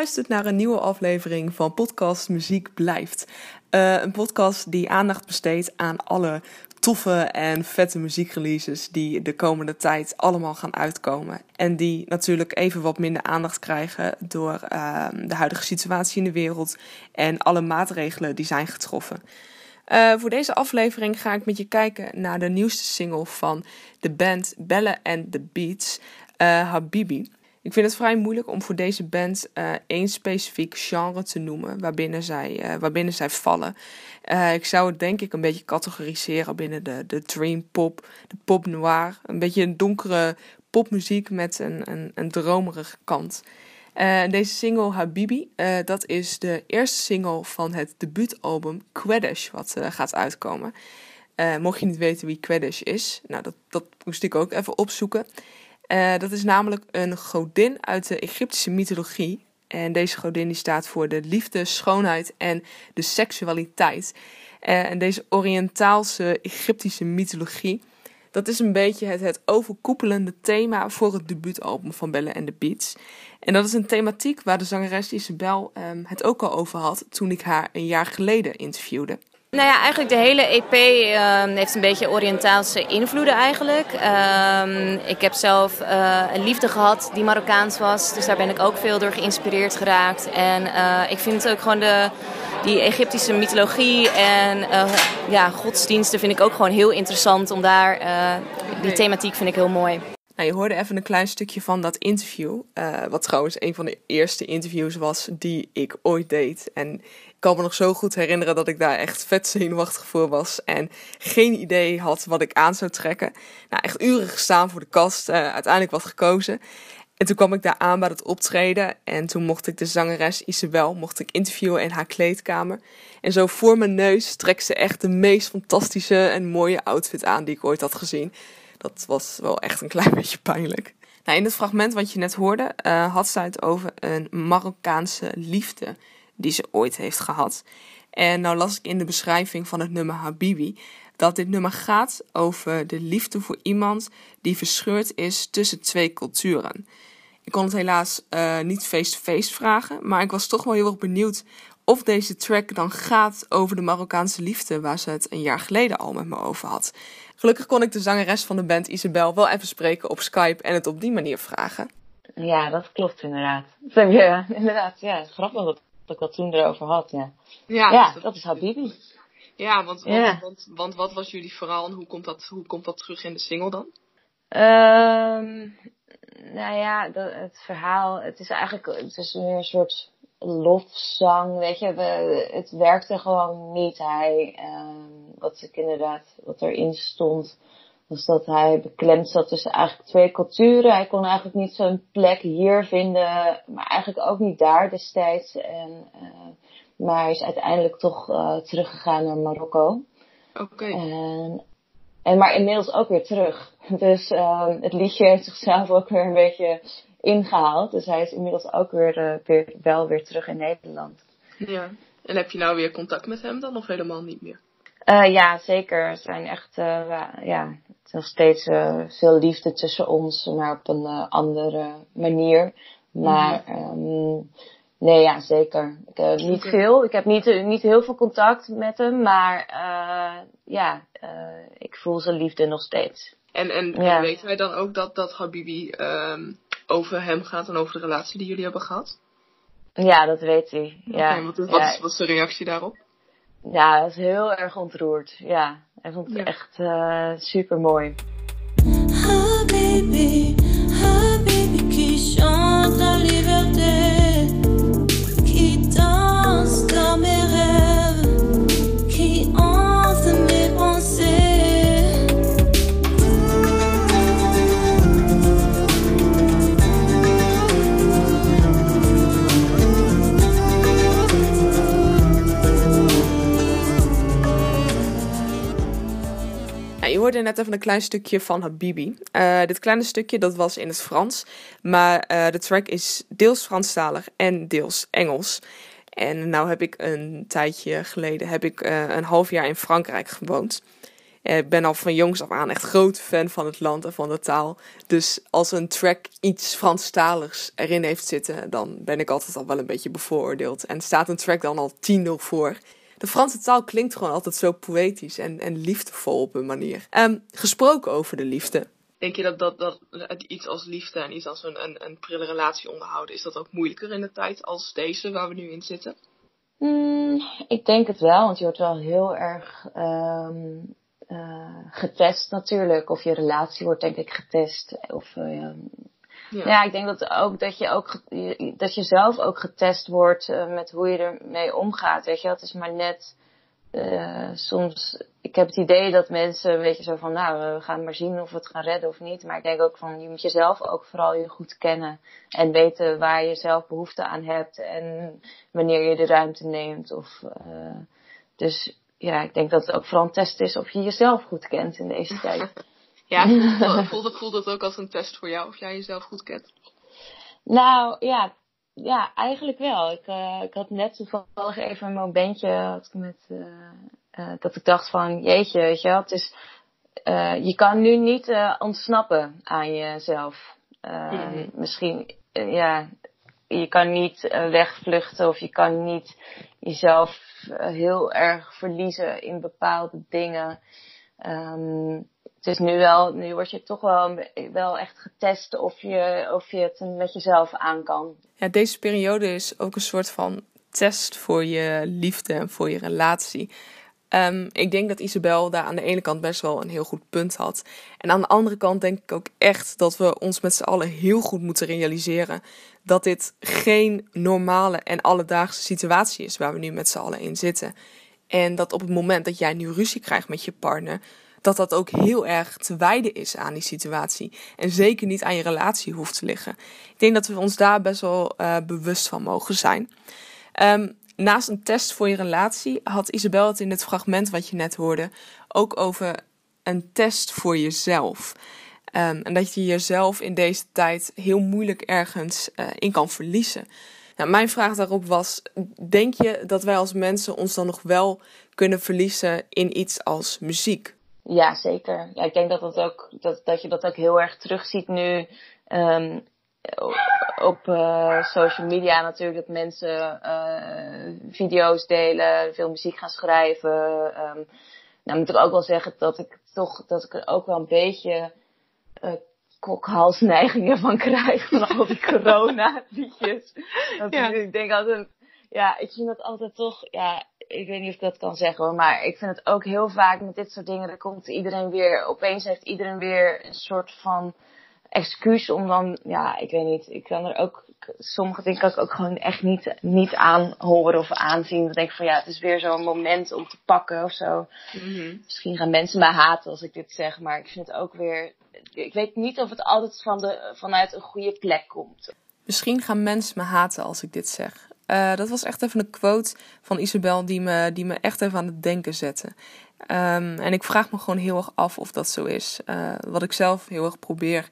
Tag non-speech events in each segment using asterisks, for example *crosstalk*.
Luistert naar een nieuwe aflevering van podcast Muziek Blijft. Uh, een podcast die aandacht besteedt aan alle toffe en vette muziekreleases die de komende tijd allemaal gaan uitkomen. En die natuurlijk even wat minder aandacht krijgen door uh, de huidige situatie in de wereld en alle maatregelen die zijn getroffen. Uh, voor deze aflevering ga ik met je kijken naar de nieuwste single van de band Belle and the Beats, Habibi. Ik vind het vrij moeilijk om voor deze band uh, één specifiek genre te noemen waarbinnen zij, uh, waarbinnen zij vallen. Uh, ik zou het denk ik een beetje categoriseren binnen de, de dream pop, de pop noir. Een beetje een donkere popmuziek met een, een, een dromerige kant. deze single Habibi, dat is de eerste single van het debuutalbum Queddish wat gaat uitkomen. mocht je niet weten wie Queddish is, nou dat, dat moest ik ook even opzoeken. Uh, dat is namelijk een godin uit de Egyptische mythologie. En deze godin die staat voor de liefde, schoonheid en de seksualiteit. Uh, en deze Oriëntaalse Egyptische mythologie, dat is een beetje het, het overkoepelende thema voor het debuutalbum van Belle and the Beats. En dat is een thematiek waar de zangeres Isabel um, het ook al over had toen ik haar een jaar geleden interviewde. Nou ja, eigenlijk de hele EP uh, heeft een beetje Oriëntaalse invloeden eigenlijk. Uh, ik heb zelf uh, een liefde gehad die Marokkaans was, dus daar ben ik ook veel door geïnspireerd geraakt. En uh, ik vind het ook gewoon de, die Egyptische mythologie en ja, godsdiensten vind ik ook gewoon heel interessant om daar, die thematiek vind ik heel mooi. Nou, je hoorde even een klein stukje van dat interview. Uh, wat trouwens een van de eerste interviews was die ik ooit deed. En ik kan me nog zo goed herinneren dat ik daar echt vet zenuwachtig voor was. En geen idee had wat ik aan zou trekken. Nou, echt uren gestaan voor de kast. Uh, uiteindelijk wat gekozen. En toen kwam ik daar aan bij het optreden. En toen mocht ik de zangeres Isabel mocht ik interviewen in haar kleedkamer. En zo voor mijn neus trekt ze echt de meest fantastische en mooie outfit aan die ik ooit had gezien. Dat was wel echt een klein *laughs* beetje pijnlijk. Nou, in het fragment wat je net hoorde, uh, had zij het over een Marokkaanse liefde die ze ooit heeft gehad. En nou las ik in de beschrijving van het nummer Habibi dat dit nummer gaat over de liefde voor iemand die verscheurd is tussen twee culturen. Ik kon het helaas uh, niet face-to-face vragen, maar ik was toch wel heel erg benieuwd of deze track dan gaat over de Marokkaanse liefde waar ze het een jaar geleden al met me over had. Gelukkig kon ik de zangeres van de band Isabel wel even spreken op Skype en het op die manier vragen. Ja, dat klopt inderdaad. Ja, *laughs* inderdaad. Ja, grappig dat, ik dat toen erover had. Ja, ja, ja dus dat, is Habibi. Ja, want, want, want, want, wat was jullie verhaal en hoe komt dat, hoe komt dat terug in de single dan? Um, nou ja, dat, het verhaal, het is eigenlijk het is meer een soort lofzang, weet je. We, het werkte gewoon niet. Hij, uh, wat ik inderdaad, wat erin stond, was dat hij beklemd zat tussen eigenlijk twee culturen. Hij kon eigenlijk niet zijn plek hier vinden, maar eigenlijk ook niet daar destijds. En, uh, maar hij is uiteindelijk toch uh, teruggegaan naar Marokko. Oké. En, en maar inmiddels ook weer terug. *laughs* Dus uh, het liedje heeft zichzelf ook weer een beetje ingehaald. Dus hij is inmiddels ook weer, uh, weer, wel weer terug in Nederland. Ja. En heb je nou weer contact met hem dan of helemaal niet meer? Uh, ja, zeker. Er zijn echt, uh, ja, het is nog steeds veel liefde tussen ons, maar op een andere manier. Maar, mm. nee, ja, zeker. Ik heb niet veel. Ik heb niet, niet heel veel contact met hem, maar ja, ik voel zijn liefde nog steeds. En, en, ja. en weet hij dan ook dat, dat Habibi um, over hem gaat en over de relatie die jullie hebben gehad? Ja, dat weet hij. Ja. Okay, wat, wat, is, wat is de reactie daarop? Ja, hij is heel erg ontroerd. Ja, hij vond het ja. echt uh, super mooi. Oh baby, oh net even een klein stukje van Habibi. Uh, dit kleine stukje dat was in het Frans, maar uh, de track is deels Franstalig en deels Engels. En nou heb ik een tijdje geleden, heb ik uh, een half jaar in Frankrijk gewoond. Ik ben al van jongs af aan echt groot fan van het land en van de taal. Dus als een track iets Franstaligs erin heeft zitten, dan ben ik altijd al wel een beetje bevooroordeeld. En staat een track dan al 10-0 voor. De Franse taal klinkt gewoon altijd zo poëtisch en, en liefdevol op een manier. Um, gesproken over de liefde. Denk je dat, dat, dat iets als liefde en iets als een, een, een prille relatie onderhouden, is dat ook moeilijker in de tijd als deze waar we nu in zitten? Mm, ik denk het wel, want je wordt wel heel erg um, uh, getest natuurlijk. Of je relatie wordt denk ik getest. Of, uh, ja. ja. ik denk dat, ook, dat, je ook, dat je zelf ook getest wordt uh, met hoe je ermee omgaat. Weet je, het is maar net uh, soms, ik heb het idee dat mensen, weet je, zo van, nou, we gaan maar zien of we het gaan redden of niet. Maar ik denk ook van, je moet jezelf ook vooral je goed kennen. En weten waar je zelf behoefte aan hebt. En wanneer je de ruimte neemt. Of, uh, dus ja, ik denk dat het ook vooral een test is of je jezelf goed kent in deze *laughs* tijd. Ja, voelt het, voelt het ook als een test voor jou of jij jezelf goed kent? Nou ja, ja, eigenlijk wel. Ik, uh, ik had net toevallig even een momentje had ik met, uh, uh, dat ik dacht van, jeetje, weet je wel, het is, je kan nu niet ontsnappen aan jezelf. Mm. Misschien, ja, je kan niet wegvluchten of je kan niet jezelf heel erg verliezen in bepaalde dingen. Um, het is nu wel, nu word je toch wel, wel echt getest of je, of je het met jezelf aan kan. Ja, deze periode is ook een soort van test voor je liefde en voor je relatie. Um, ik denk dat Isabel daar aan de ene kant best wel een heel goed punt had. En aan de andere kant denk ik ook echt dat we ons met z'n allen heel goed moeten realiseren dat dit geen normale en alledaagse situatie is waar we nu met z'n allen in zitten. En dat op het moment dat jij nu ruzie krijgt met je partner, dat dat ook heel erg te wijden is aan die situatie. En zeker niet aan je relatie hoeft te liggen. Ik denk dat we ons daar best wel uh, bewust van mogen zijn. Um, naast een test voor je relatie had Isabel het in het fragment wat je net hoorde ook over een test voor jezelf. Um, en dat je jezelf in deze tijd heel moeilijk ergens uh, in kan verliezen. Nou, mijn vraag daarop was: denk je dat wij als mensen ons dan nog wel kunnen verliezen in iets als muziek? Ja, zeker. Ja, ik denk dat, dat, ook, dat, dat je dat ook heel erg terugziet nu um, op uh, social media natuurlijk. Dat mensen uh, video's delen, veel muziek gaan schrijven. Um, nou moet ik ook wel zeggen dat ik toch dat ik er ook wel een beetje uh, kokhalsneigingen van krijg van al die *laughs* corona liedjes. Ja. Ik denk altijd, ja, ik vind dat altijd toch, ja, ik weet niet of ik dat kan zeggen hoor, maar ik vind het ook heel vaak met dit soort dingen, dan komt iedereen weer, opeens heeft iedereen weer een soort van excuus om dan, ja, ik weet niet, ik kan er ook, sommige dingen kan ik ook gewoon echt niet, niet aanhoren of aanzien. Dan denk ik van ja, het is weer zo'n moment om te pakken of zo. Mm Misschien gaan mensen mij haten als ik dit zeg, maar ik vind het ook weer, ik weet niet of het altijd van de, vanuit een goede plek komt. Misschien gaan mensen me haten als ik dit zeg. Uh, dat was echt even een quote van Isabel die me, die me echt even aan het denken zette. Um, en ik vraag me gewoon heel erg af of dat zo is. Uh, wat ik zelf heel erg probeer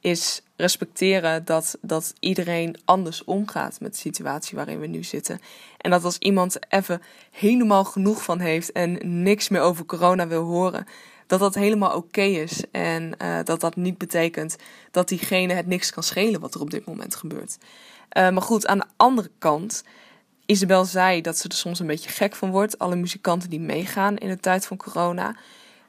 is respecteren dat, dat iedereen anders omgaat met de situatie waarin we nu zitten. En dat als iemand even helemaal genoeg van heeft en niks meer over corona wil horen, dat dat helemaal oké is. En uh, dat dat niet betekent dat diegene het niks kan schelen wat er op dit moment gebeurt. Uh, maar goed, aan de andere kant, Isabel zei dat ze er soms een beetje gek van wordt. Alle muzikanten die meegaan in de tijd van corona.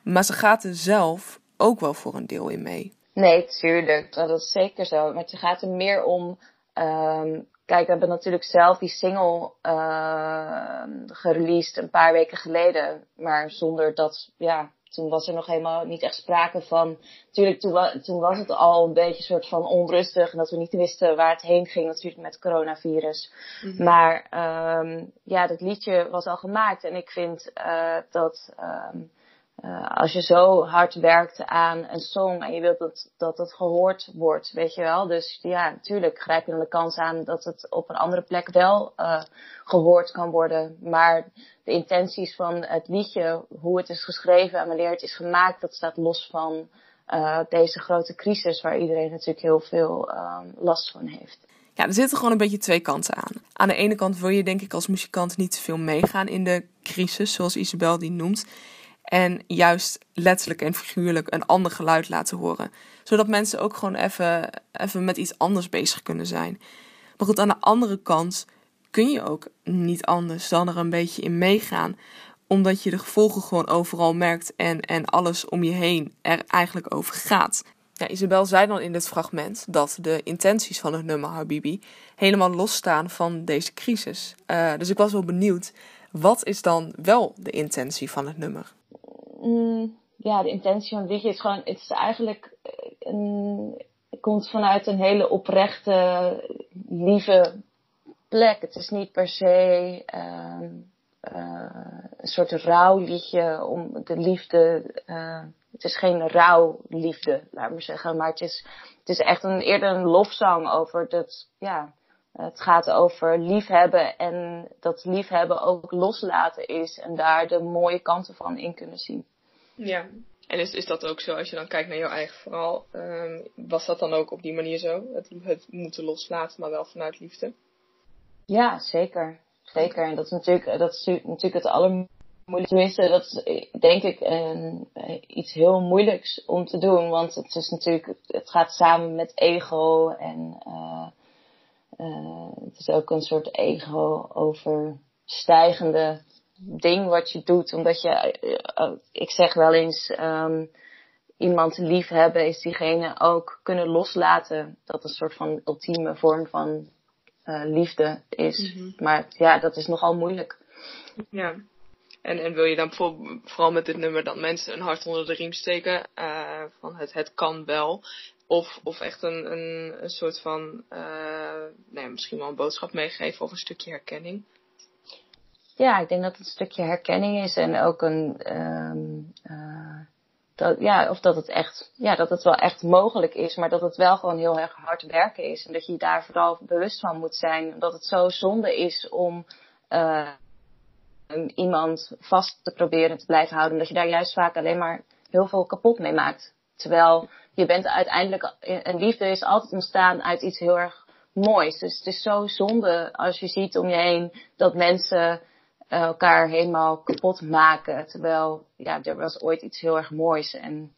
Maar ze gaat er zelf ook wel voor een deel in mee. Nee, tuurlijk. Dat is zeker zo. Maar het gaat er meer om. Um, kijk, we hebben natuurlijk zelf die single uh, een paar weken geleden. Maar zonder dat, ja, toen was er nog helemaal niet echt sprake van. Natuurlijk, toen, toen was het al een beetje soort van onrustig. En dat we niet wisten waar het heen ging, natuurlijk met het coronavirus. Mm-hmm. Maar um, ja, dat liedje was al gemaakt. En ik vind uh, dat. Um, uh, als je zo hard werkt aan een song en je wilt dat, dat gehoord wordt, weet je wel. Dus ja, natuurlijk grijp je dan de kans aan dat het op een andere plek wel uh, gehoord kan worden. Maar de intenties van het liedje, hoe het is geschreven en wanneer het is gemaakt, dat staat los van uh, deze grote crisis waar iedereen natuurlijk heel veel last van heeft. Ja, er zitten gewoon een beetje twee kanten aan. Aan de ene kant wil je denk ik als muzikant niet te veel meegaan in de crisis, zoals Isabel die noemt. En juist letterlijk en figuurlijk een ander geluid laten horen. Zodat mensen ook gewoon even, even met iets anders bezig kunnen zijn. Maar goed, aan de andere kant kun je ook niet anders dan er een beetje in meegaan. Omdat je de gevolgen gewoon overal merkt en, en alles om je heen er eigenlijk over gaat. Ja, Isabel zei dan in dit fragment dat de intenties van het nummer Habibi helemaal losstaan van deze crisis. Uh, dus ik was wel benieuwd, wat is dan wel de intentie van het nummer? Mm, ja, de intentie van liedje is gewoon, het is eigenlijk een, het komt vanuit een hele oprechte, lieve plek. Het is niet per se uh, uh, een soort rouwliedje om de liefde. Uh, het is geen rouwliefde, laat maar zeggen. Maar het is, het is echt een, eerder een lofzang over dat, ja, het gaat over liefhebben en dat liefhebben ook loslaten is en daar de mooie kanten van in kunnen zien. Ja, en is, is dat ook zo als je dan kijkt naar jouw eigen verhaal? Um, was dat dan ook op die manier zo? Het, het moeten loslaten, maar wel vanuit liefde? Ja, zeker. Zeker. En dat is natuurlijk, dat is natuurlijk het allermoeilijkste. Tenminste, dat is denk ik een, iets heel moeilijks om te doen. Want het is natuurlijk, het gaat samen met ego. En uh, uh, het is ook een soort ego overstijgende ding wat je doet. Omdat je, uh, ik zeg wel eens, um, iemand lief hebben is diegene ook kunnen loslaten. Dat een soort van ultieme vorm van uh, liefde is. Mm -hmm. Maar ja, dat is nogal moeilijk. Ja. En, en wil je dan vooral met dit nummer dat mensen een hart onder de riem steken? Uh, van het, het kan wel. Of, of echt een, een, een soort van, uh, nee, misschien wel een boodschap meegeven of een stukje herkenning? Ja, ik denk dat het een stukje herkenning is en ook een, um, dat, ja, of dat het echt, ja, dat het wel echt mogelijk is, maar dat het wel gewoon heel erg hard werken is. En dat je daar vooral bewust van moet zijn. Dat het zo zonde is om uh, iemand vast te proberen te blijven houden. Dat je daar juist vaak alleen maar heel veel kapot mee maakt. Terwijl je bent uiteindelijk, een liefde is altijd ontstaan uit iets heel erg moois. Dus het is zo zonde als je ziet om je heen dat mensen elkaar helemaal kapot maken. Terwijl, ja, er was ooit iets heel erg moois. En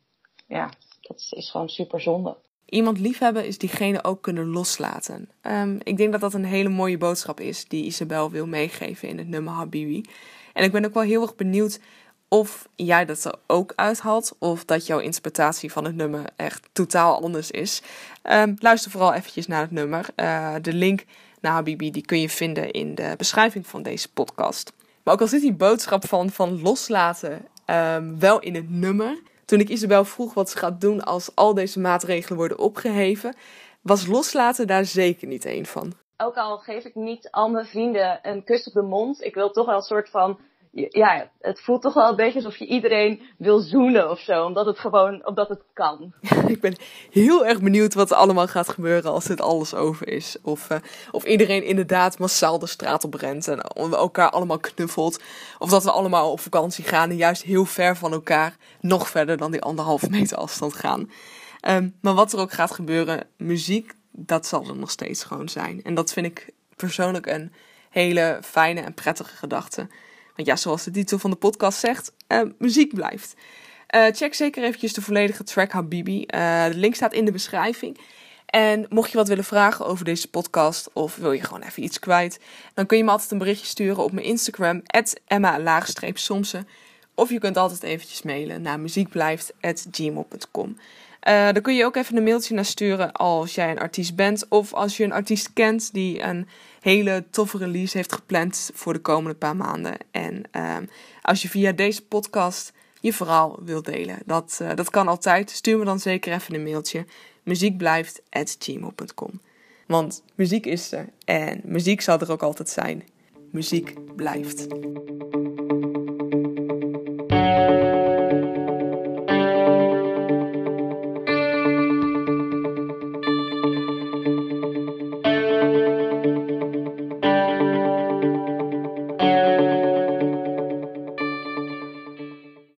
ja, dat is gewoon super zonde. Iemand liefhebben is diegene ook kunnen loslaten. Um, ik denk dat dat een hele mooie boodschap is die Isabel wil meegeven in het nummer Habibi. En ik ben ook wel heel erg benieuwd of jij dat er ook uithaalt, of dat jouw interpretatie van het nummer echt totaal anders is. Um, luister vooral eventjes naar het nummer. Uh, de link naar Habibi die kun je vinden in de beschrijving van deze podcast. Maar ook al zit die boodschap van, van loslaten um, wel in het nummer. Toen ik Isabel vroeg wat ze gaat doen als al deze maatregelen worden opgeheven, was loslaten daar zeker niet één van. Ook al geef ik niet al mijn vrienden een kus op de mond, ik wil toch wel een soort van ja, het voelt toch wel een beetje alsof je iedereen wil zoenen of zo. Omdat het gewoon, omdat het kan. *laughs* ik ben heel erg benieuwd wat er allemaal gaat gebeuren als dit alles over is. Of, uh, of iedereen inderdaad massaal de straat op rent en elkaar allemaal knuffelt. Of dat we allemaal op vakantie gaan en juist heel ver van elkaar, nog verder dan die anderhalve meter afstand gaan. Um, maar wat er ook gaat gebeuren, muziek, dat zal er nog steeds gewoon zijn. En dat vind ik persoonlijk een hele fijne en prettige gedachte. Want ja, zoals de titel van de podcast zegt, uh, muziek blijft. Uh, check zeker eventjes de volledige track Habibi. Uh, de link staat in de beschrijving. En mocht je wat willen vragen over deze podcast of wil je gewoon even iets kwijt, dan kun je me altijd een berichtje sturen op mijn Instagram, emma-somsen. Of je kunt altijd eventjes mailen naar muziekblijft.gmail.com. Uh, daar kun je ook even een mailtje naar sturen als jij een artiest bent of als je een artiest kent die een hele toffe release heeft gepland voor de komende paar maanden. En uh, als je via deze podcast je verhaal wilt delen, dat, uh, dat kan altijd. Stuur me dan zeker even een mailtje. Muziekblijft@gmail.com. Want muziek is er en muziek zal er ook altijd zijn. Muziek blijft.